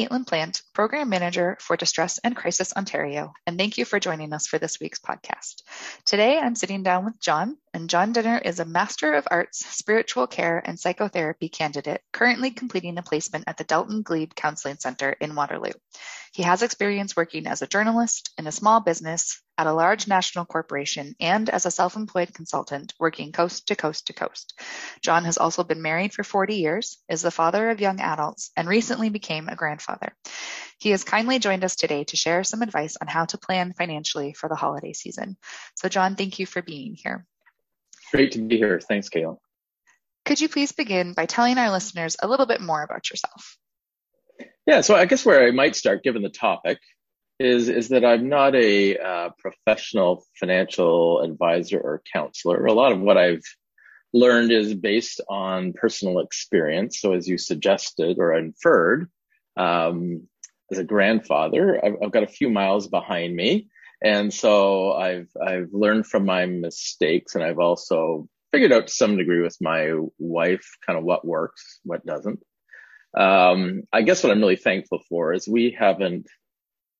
Caitlin Plant, Program Manager for Distress and Crisis Ontario, and thank you for joining us for this week's podcast. Today I'm sitting down with John, and John Dinner is a Master of Arts, Spiritual Care, and Psychotherapy candidate currently completing a placement at the Delton Glebe Counseling Center in Waterloo. He has experience working as a journalist, in a small business, at a large national corporation, and as a self employed consultant working coast to coast to coast. John has also been married for 40 years, is the father of young adults, and recently became a grandfather. He has kindly joined us today to share some advice on how to plan financially for the holiday season. So, John, thank you for being here. Great to be here. Thanks, Kayla. Could you please begin by telling our listeners a little bit more about yourself? Yeah, so I guess where I might start, given the topic, is is that I'm not a uh, professional financial advisor or counselor. A lot of what I've learned is based on personal experience. So, as you suggested or inferred, um, as a grandfather, I've, I've got a few miles behind me, and so I've I've learned from my mistakes, and I've also figured out to some degree with my wife kind of what works, what doesn't. Um, I guess what I'm really thankful for is we haven't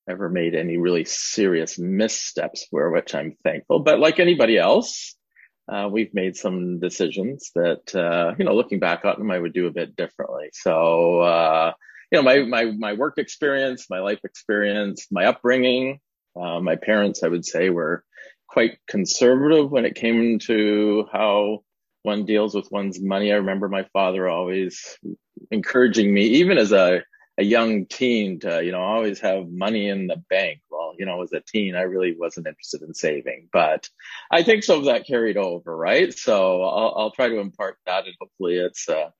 ever made any really serious missteps for which I'm thankful. But like anybody else, uh, we've made some decisions that, uh, you know, looking back on them, I would do a bit differently. So, uh, you know, my, my, my work experience, my life experience, my upbringing, uh, my parents, I would say were quite conservative when it came to how one deals with one's money. I remember my father always encouraging me, even as a, a young teen, to, you know, always have money in the bank. Well, you know, as a teen, I really wasn't interested in saving, but I think some of that carried over, right? So I'll, I'll try to impart that and hopefully it's uh,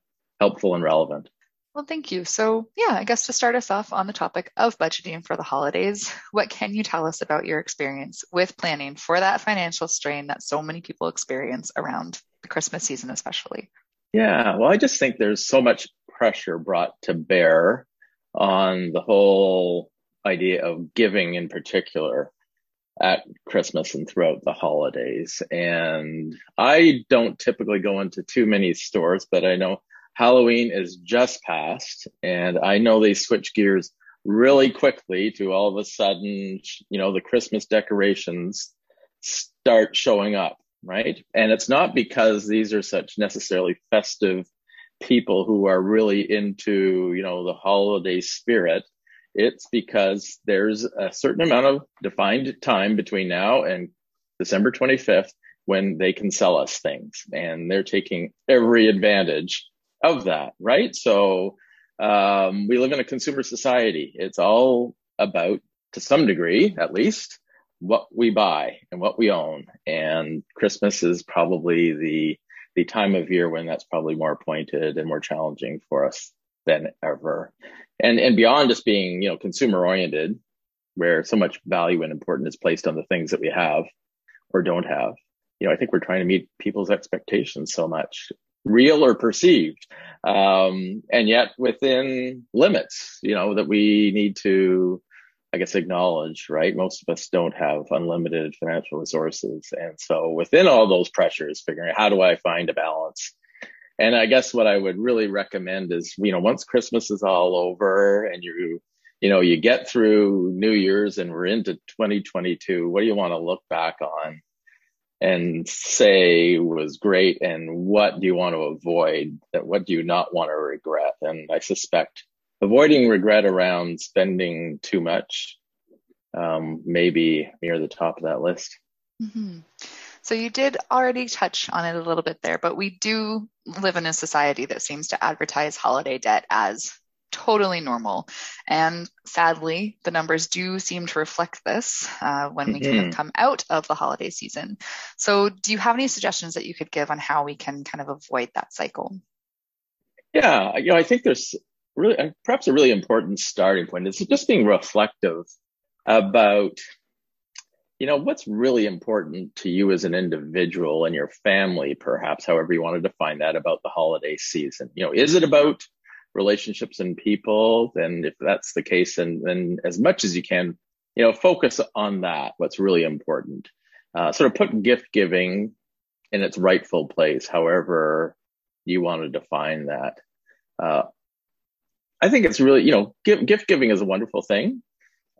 helpful and relevant. Well, thank you. So, yeah, I guess to start us off on the topic of budgeting for the holidays, what can you tell us about your experience with planning for that financial strain that so many people experience around the Christmas season, especially? Yeah, well, I just think there's so much pressure brought to bear on the whole idea of giving in particular at Christmas and throughout the holidays. And I don't typically go into too many stores, but I know Halloween is just past and I know they switch gears really quickly to all of a sudden, you know, the Christmas decorations start showing up right? And it's not because these are such necessarily festive people who are really into, you know, the holiday spirit. It's because there's a certain amount of defined time between now and December 25th when they can sell us things and they're taking every advantage of that, right? So, um, we live in a consumer society. It's all about, to some degree, at least, what we buy and what we own. And Christmas is probably the the time of year when that's probably more pointed and more challenging for us than ever. And and beyond just being, you know, consumer oriented, where so much value and importance is placed on the things that we have or don't have. You know, I think we're trying to meet people's expectations so much, real or perceived. Um, and yet within limits, you know, that we need to I guess, acknowledge, right? Most of us don't have unlimited financial resources. And so within all those pressures, figuring out how do I find a balance? And I guess what I would really recommend is, you know, once Christmas is all over and you, you know, you get through New Year's and we're into 2022, what do you want to look back on and say was great and what do you want to avoid what do you not want to regret and i suspect avoiding regret around spending too much um, maybe near the top of that list mm-hmm. so you did already touch on it a little bit there but we do live in a society that seems to advertise holiday debt as totally normal. And sadly, the numbers do seem to reflect this uh, when we mm-hmm. kind of come out of the holiday season. So, do you have any suggestions that you could give on how we can kind of avoid that cycle? Yeah, you know, I think there's really uh, perhaps a really important starting point is just being reflective about you know what's really important to you as an individual and your family perhaps however you want to define that about the holiday season you know is it about relationships and people, then if that's the case, then, then as much as you can, you know, focus on that, what's really important. Uh, sort of put gift giving in its rightful place, however you want to define that. Uh, I think it's really, you know, give, gift giving is a wonderful thing.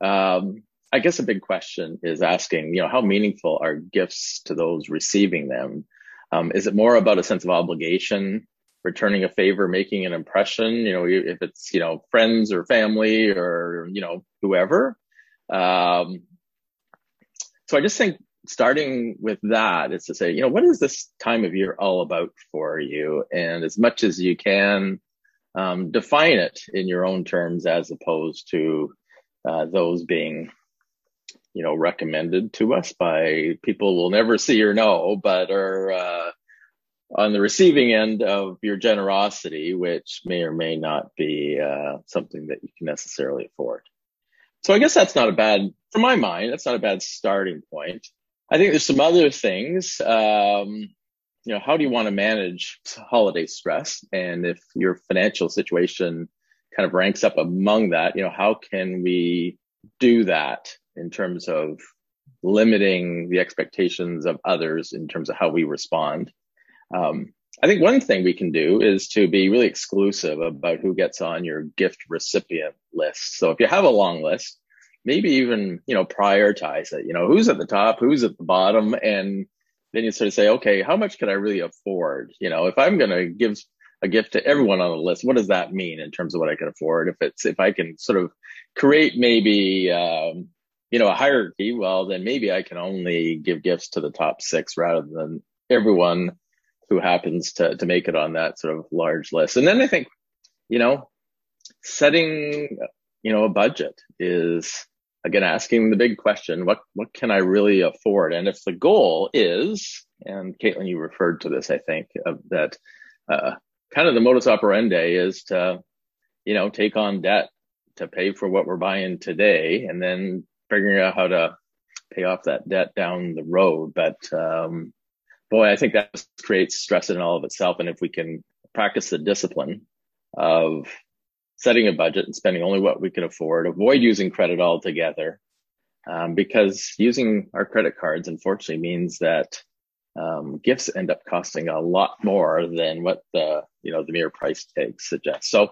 Um, I guess a big question is asking, you know, how meaningful are gifts to those receiving them? Um, is it more about a sense of obligation returning a favor, making an impression, you know, if it's, you know, friends or family or, you know, whoever. Um, so I just think starting with that is to say, you know, what is this time of year all about for you? And as much as you can, um, define it in your own terms as opposed to uh, those being, you know, recommended to us by people we'll never see or know, but are, uh, on the receiving end of your generosity, which may or may not be uh, something that you can necessarily afford. So I guess that's not a bad, for my mind, that's not a bad starting point. I think there's some other things. Um, you know, how do you want to manage holiday stress? And if your financial situation kind of ranks up among that, you know, how can we do that in terms of limiting the expectations of others in terms of how we respond? Um, I think one thing we can do is to be really exclusive about who gets on your gift recipient list. So if you have a long list, maybe even, you know, prioritize it, you know, who's at the top, who's at the bottom, and then you sort of say, okay, how much can I really afford? You know, if I'm going to give a gift to everyone on the list, what does that mean in terms of what I can afford? If it's, if I can sort of create maybe, um, you know, a hierarchy, well, then maybe I can only give gifts to the top six rather than everyone who happens to to make it on that sort of large list. And then I think, you know, setting you know a budget is again asking the big question: what what can I really afford? And if the goal is, and Caitlin, you referred to this, I think, of that uh, kind of the modus operandi is to you know take on debt to pay for what we're buying today, and then figuring out how to pay off that debt down the road. But um, boy, I think that creates stress in all of itself. And if we can practice the discipline of setting a budget and spending only what we can afford, avoid using credit altogether, um, because using our credit cards unfortunately means that um, gifts end up costing a lot more than what the you know the mere price tag suggests. So, a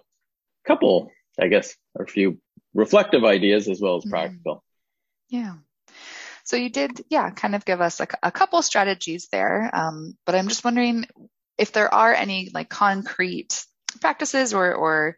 couple, I guess, or a few reflective ideas as well as mm-hmm. practical. Yeah. So you did, yeah, kind of give us a, a couple strategies there. Um, but I'm just wondering if there are any like concrete practices or, or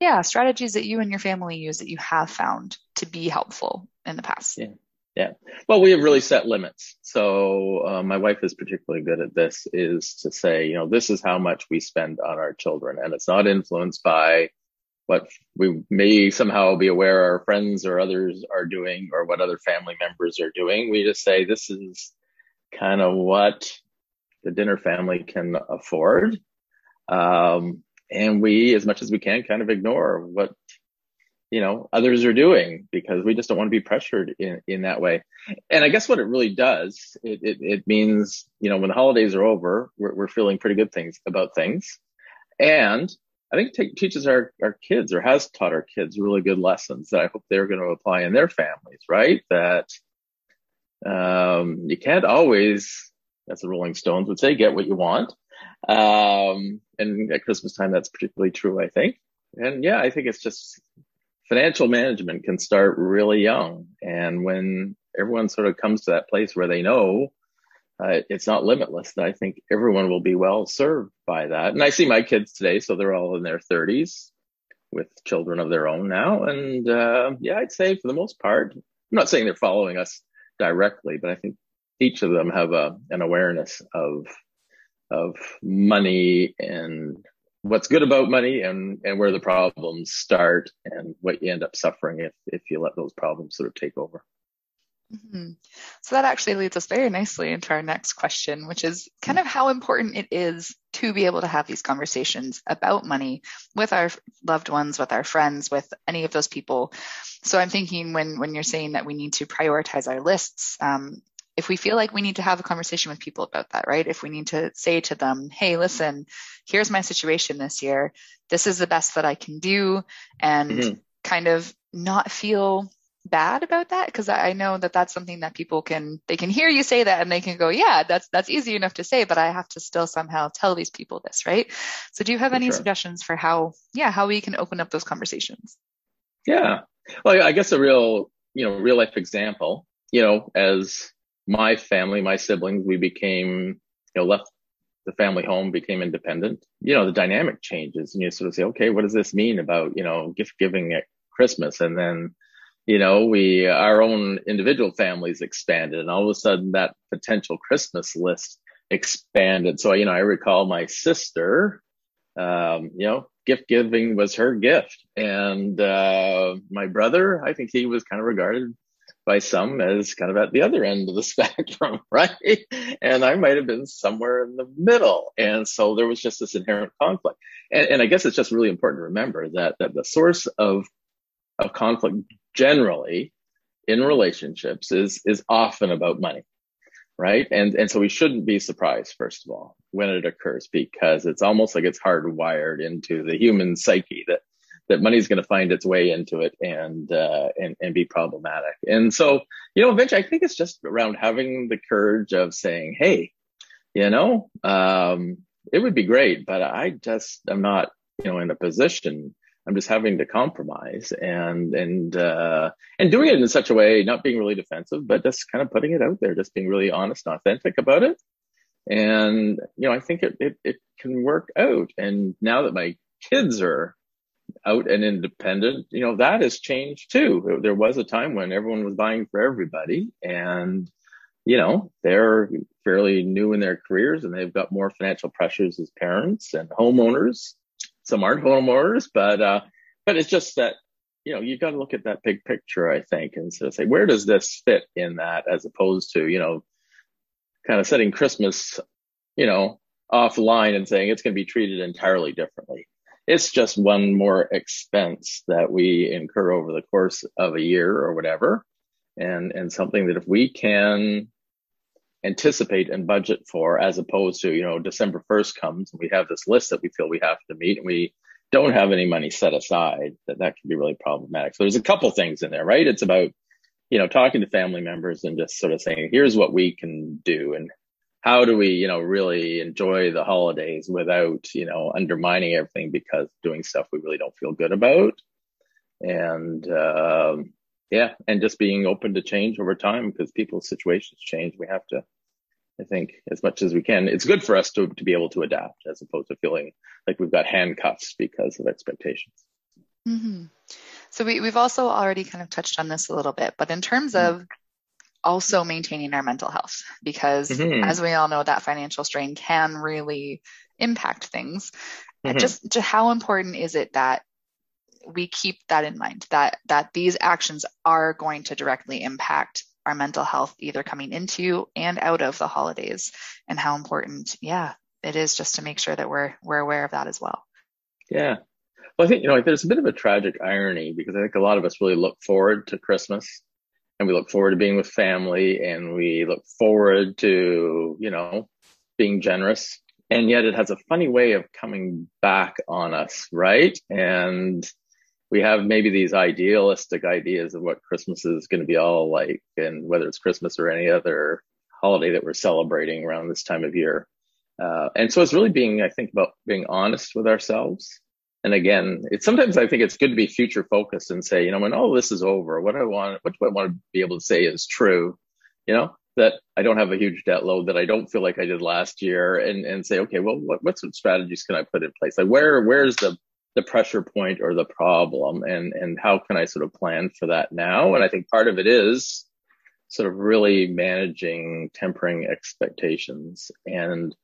yeah, strategies that you and your family use that you have found to be helpful in the past. Yeah. Yeah. Well, we have really set limits. So uh, my wife is particularly good at this is to say, you know, this is how much we spend on our children and it's not influenced by what we may somehow be aware our friends or others are doing or what other family members are doing. We just say this is kind of what the dinner family can afford. Um, and we, as much as we can, kind of ignore what, you know, others are doing because we just don't want to be pressured in, in that way. And I guess what it really does, it, it, it means, you know, when the holidays are over, we're, we're feeling pretty good things about things. And I think t- teaches our, our kids or has taught our kids really good lessons that I hope they're going to apply in their families, right? That um, you can't always, as the Rolling Stones would say, get what you want. Um, and at Christmas time, that's particularly true, I think. And yeah, I think it's just financial management can start really young. And when everyone sort of comes to that place where they know uh, it's not limitless. I think everyone will be well served by that. And I see my kids today, so they're all in their 30s with children of their own now. And uh, yeah, I'd say for the most part, I'm not saying they're following us directly, but I think each of them have a, an awareness of of money and what's good about money and and where the problems start and what you end up suffering if if you let those problems sort of take over. Mm-hmm. So that actually leads us very nicely into our next question, which is kind of how important it is to be able to have these conversations about money with our loved ones, with our friends, with any of those people. So I'm thinking when when you're saying that we need to prioritize our lists, um, if we feel like we need to have a conversation with people about that, right? If we need to say to them, hey, listen, here's my situation this year. This is the best that I can do. And mm-hmm. kind of not feel bad about that because I know that that's something that people can they can hear you say that and they can go yeah that's that's easy enough to say but I have to still somehow tell these people this right so do you have for any sure. suggestions for how yeah how we can open up those conversations yeah well I guess a real you know real life example you know as my family my siblings we became you know left the family home became independent you know the dynamic changes and you sort of say okay what does this mean about you know gift giving at Christmas and then you know, we, our own individual families expanded and all of a sudden that potential Christmas list expanded. So, you know, I recall my sister, um, you know, gift giving was her gift. And, uh, my brother, I think he was kind of regarded by some as kind of at the other end of the spectrum, right? And I might have been somewhere in the middle. And so there was just this inherent conflict. And, and I guess it's just really important to remember that, that the source of, of conflict generally in relationships is is often about money right and and so we shouldn't be surprised first of all when it occurs because it's almost like it's hardwired into the human psyche that that money's going to find its way into it and uh, and and be problematic and so you know eventually i think it's just around having the courage of saying hey you know um, it would be great but i just I'm not you know in a position I'm just having to compromise and and uh, and doing it in such a way, not being really defensive, but just kind of putting it out there, just being really honest and authentic about it. And you know, I think it it, it can work out. And now that my kids are out and independent, you know, that has changed too. There was a time when everyone was buying for everybody, and you know, they're fairly new in their careers and they've got more financial pressures as parents and homeowners some aren't homeowners, but uh, but it's just that you know you've got to look at that big picture, I think, and so say where does this fit in that, as opposed to you know kind of setting Christmas, you know, offline and saying it's going to be treated entirely differently. It's just one more expense that we incur over the course of a year or whatever, and and something that if we can anticipate and budget for as opposed to, you know, December 1st comes and we have this list that we feel we have to meet and we don't have any money set aside, that that can be really problematic. So there's a couple things in there, right? It's about, you know, talking to family members and just sort of saying, here's what we can do and how do we, you know, really enjoy the holidays without, you know, undermining everything because doing stuff we really don't feel good about. And, um, yeah, and just being open to change over time because people's situations change. We have to, I think, as much as we can. It's good for us to to be able to adapt as opposed to feeling like we've got handcuffs because of expectations. Mm-hmm. So we, we've also already kind of touched on this a little bit, but in terms mm-hmm. of also maintaining our mental health, because mm-hmm. as we all know, that financial strain can really impact things. Mm-hmm. Just, just how important is it that we keep that in mind that that these actions are going to directly impact our mental health either coming into and out of the holidays and how important yeah it is just to make sure that we're we're aware of that as well yeah well i think you know there's a bit of a tragic irony because i think a lot of us really look forward to christmas and we look forward to being with family and we look forward to you know being generous and yet it has a funny way of coming back on us right and we have maybe these idealistic ideas of what Christmas is going to be all like, and whether it's Christmas or any other holiday that we're celebrating around this time of year. Uh, and so it's really being, I think, about being honest with ourselves. And again, it's sometimes I think it's good to be future focused and say, you know, when all this is over, what I want, what do I want to be able to say is true? You know, that I don't have a huge debt load that I don't feel like I did last year and, and say, okay, well, what, what sort of strategies can I put in place? Like where, where's the, the pressure point or the problem and, and how can I sort of plan for that now? And I think part of it is sort of really managing, tempering expectations and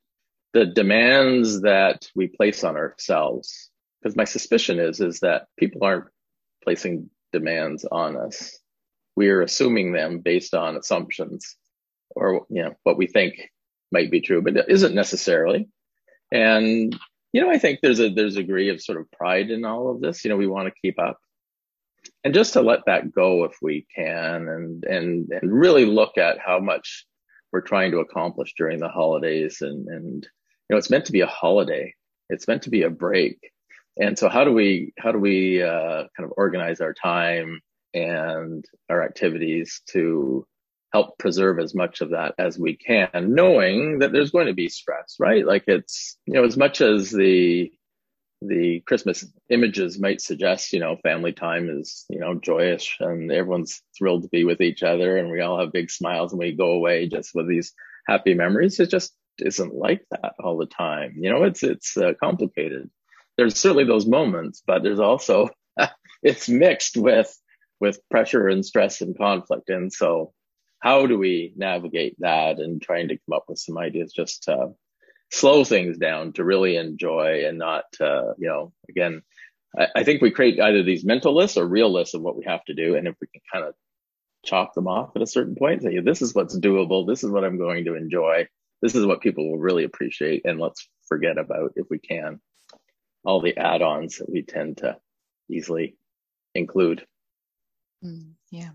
the demands that we place on ourselves. Because my suspicion is, is that people aren't placing demands on us. We are assuming them based on assumptions or you know what we think might be true, but it isn't necessarily. And you know, I think there's a there's a degree of sort of pride in all of this. You know, we want to keep up, and just to let that go if we can, and and and really look at how much we're trying to accomplish during the holidays, and and you know, it's meant to be a holiday. It's meant to be a break. And so, how do we how do we uh, kind of organize our time and our activities to help preserve as much of that as we can, knowing that there's going to be stress, right? Like it's, you know, as much as the, the Christmas images might suggest, you know, family time is, you know, joyous and everyone's thrilled to be with each other and we all have big smiles and we go away just with these happy memories. It just isn't like that all the time. You know, it's, it's uh, complicated. There's certainly those moments, but there's also, it's mixed with, with pressure and stress and conflict. And so how do we navigate that and trying to come up with some ideas just to slow things down to really enjoy and not, uh, you know, again, I, I, think we create either these mental lists or real lists of what we have to do. And if we can kind of chop them off at a certain point, say, this is what's doable. This is what I'm going to enjoy. This is what people will really appreciate. And let's forget about, if we can, all the add ons that we tend to easily include. Mm, yeah.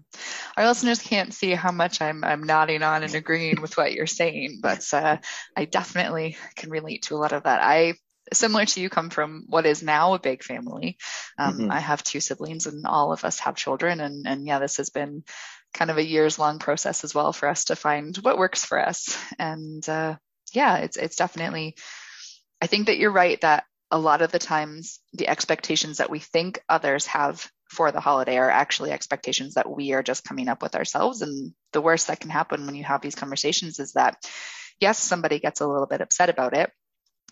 Our listeners can't see how much I'm, I'm nodding on and agreeing with what you're saying, but uh, I definitely can relate to a lot of that. I, similar to you, come from what is now a big family. Um, mm-hmm. I have two siblings and all of us have children. And, and yeah, this has been kind of a years long process as well for us to find what works for us. And uh, yeah, it's, it's definitely, I think that you're right that a lot of the times the expectations that we think others have for the holiday are actually expectations that we are just coming up with ourselves. And the worst that can happen when you have these conversations is that, yes, somebody gets a little bit upset about it,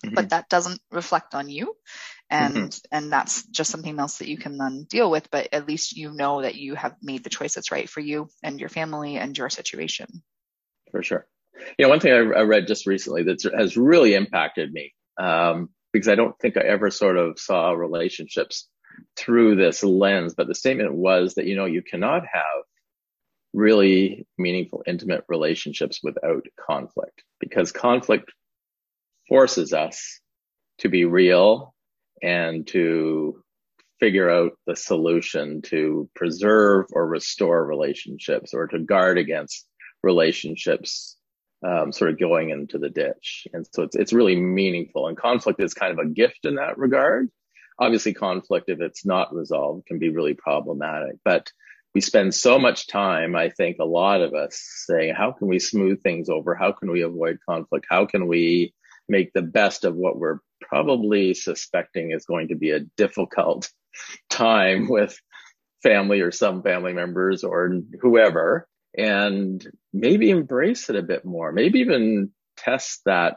mm-hmm. but that doesn't reflect on you. And, mm-hmm. and that's just something else that you can then deal with. But at least you know that you have made the choice that's right for you and your family and your situation. For sure. You know, one thing I, I read just recently that has really impacted me, um, because I don't think I ever sort of saw relationships through this lens, but the statement was that, you know, you cannot have really meaningful, intimate relationships without conflict because conflict forces us to be real and to figure out the solution to preserve or restore relationships or to guard against relationships um, sort of going into the ditch. And so it's, it's really meaningful. And conflict is kind of a gift in that regard. Obviously conflict if it's not resolved can be really problematic. But we spend so much time i think a lot of us saying how can we smooth things over? How can we avoid conflict? How can we make the best of what we're probably suspecting is going to be a difficult time with family or some family members or whoever and maybe embrace it a bit more maybe even test that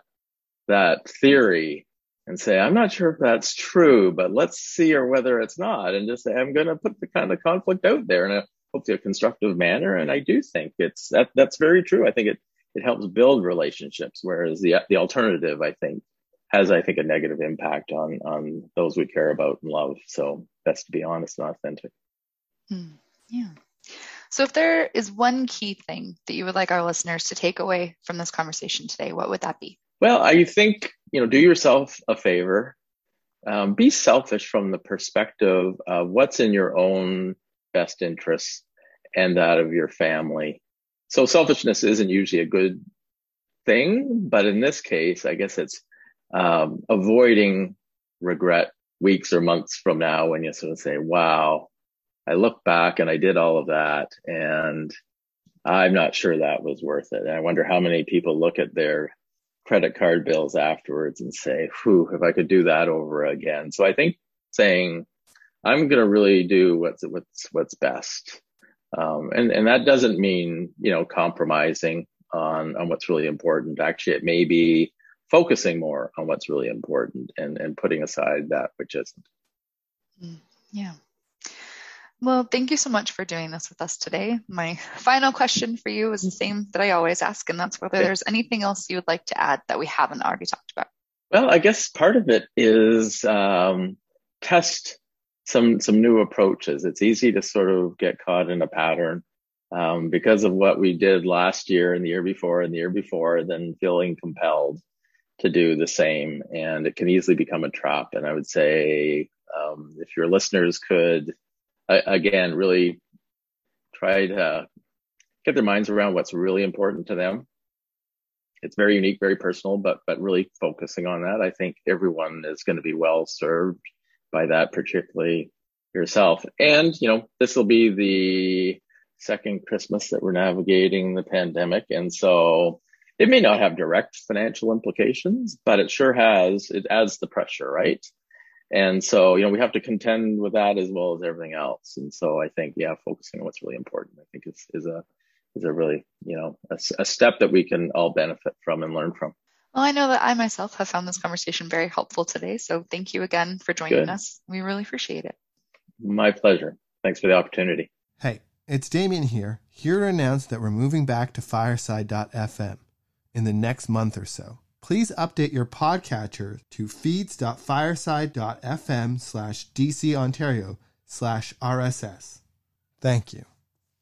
that theory and say, I'm not sure if that's true, but let's see or whether it's not. And just say, I'm going to put the kind of conflict out there in a hopefully a constructive manner. And I do think it's that that's very true. I think it, it helps build relationships, whereas the, the alternative, I think, has, I think, a negative impact on, on those we care about and love. So best to be honest and authentic. Mm, yeah. So if there is one key thing that you would like our listeners to take away from this conversation today, what would that be? Well, I think, you know, do yourself a favor. Um, be selfish from the perspective of what's in your own best interests and that of your family. So selfishness isn't usually a good thing, but in this case, I guess it's um, avoiding regret weeks or months from now when you sort of say, wow, I look back and I did all of that and I'm not sure that was worth it. And I wonder how many people look at their credit card bills afterwards and say, whew, if I could do that over again. So I think saying, I'm going to really do what's, what's, what's best. Um, and, and that doesn't mean, you know, compromising on, on what's really important. Actually, it may be focusing more on what's really important and, and putting aside that which isn't. Mm, yeah. Well, thank you so much for doing this with us today. My final question for you is the same that I always ask, and that's whether there's anything else you would like to add that we haven't already talked about. Well, I guess part of it is um, test some some new approaches. It's easy to sort of get caught in a pattern um, because of what we did last year and the year before and the year before, then feeling compelled to do the same, and it can easily become a trap. And I would say um, if your listeners could again, really try to get their minds around what's really important to them. It's very unique, very personal, but but really focusing on that, I think everyone is going to be well served by that, particularly yourself. And you know, this will be the second Christmas that we're navigating the pandemic, and so it may not have direct financial implications, but it sure has. It adds the pressure, right? And so, you know, we have to contend with that as well as everything else. And so I think, yeah, focusing on what's really important, I think is, is a, is a really, you know, a, a step that we can all benefit from and learn from. Well, I know that I myself have found this conversation very helpful today. So thank you again for joining Good. us. We really appreciate it. My pleasure. Thanks for the opportunity. Hey, it's Damien here, here to announce that we're moving back to fireside.fm in the next month or so please update your podcatcher to feeds.fireside.fm slash DC Ontario slash RSS. Thank you.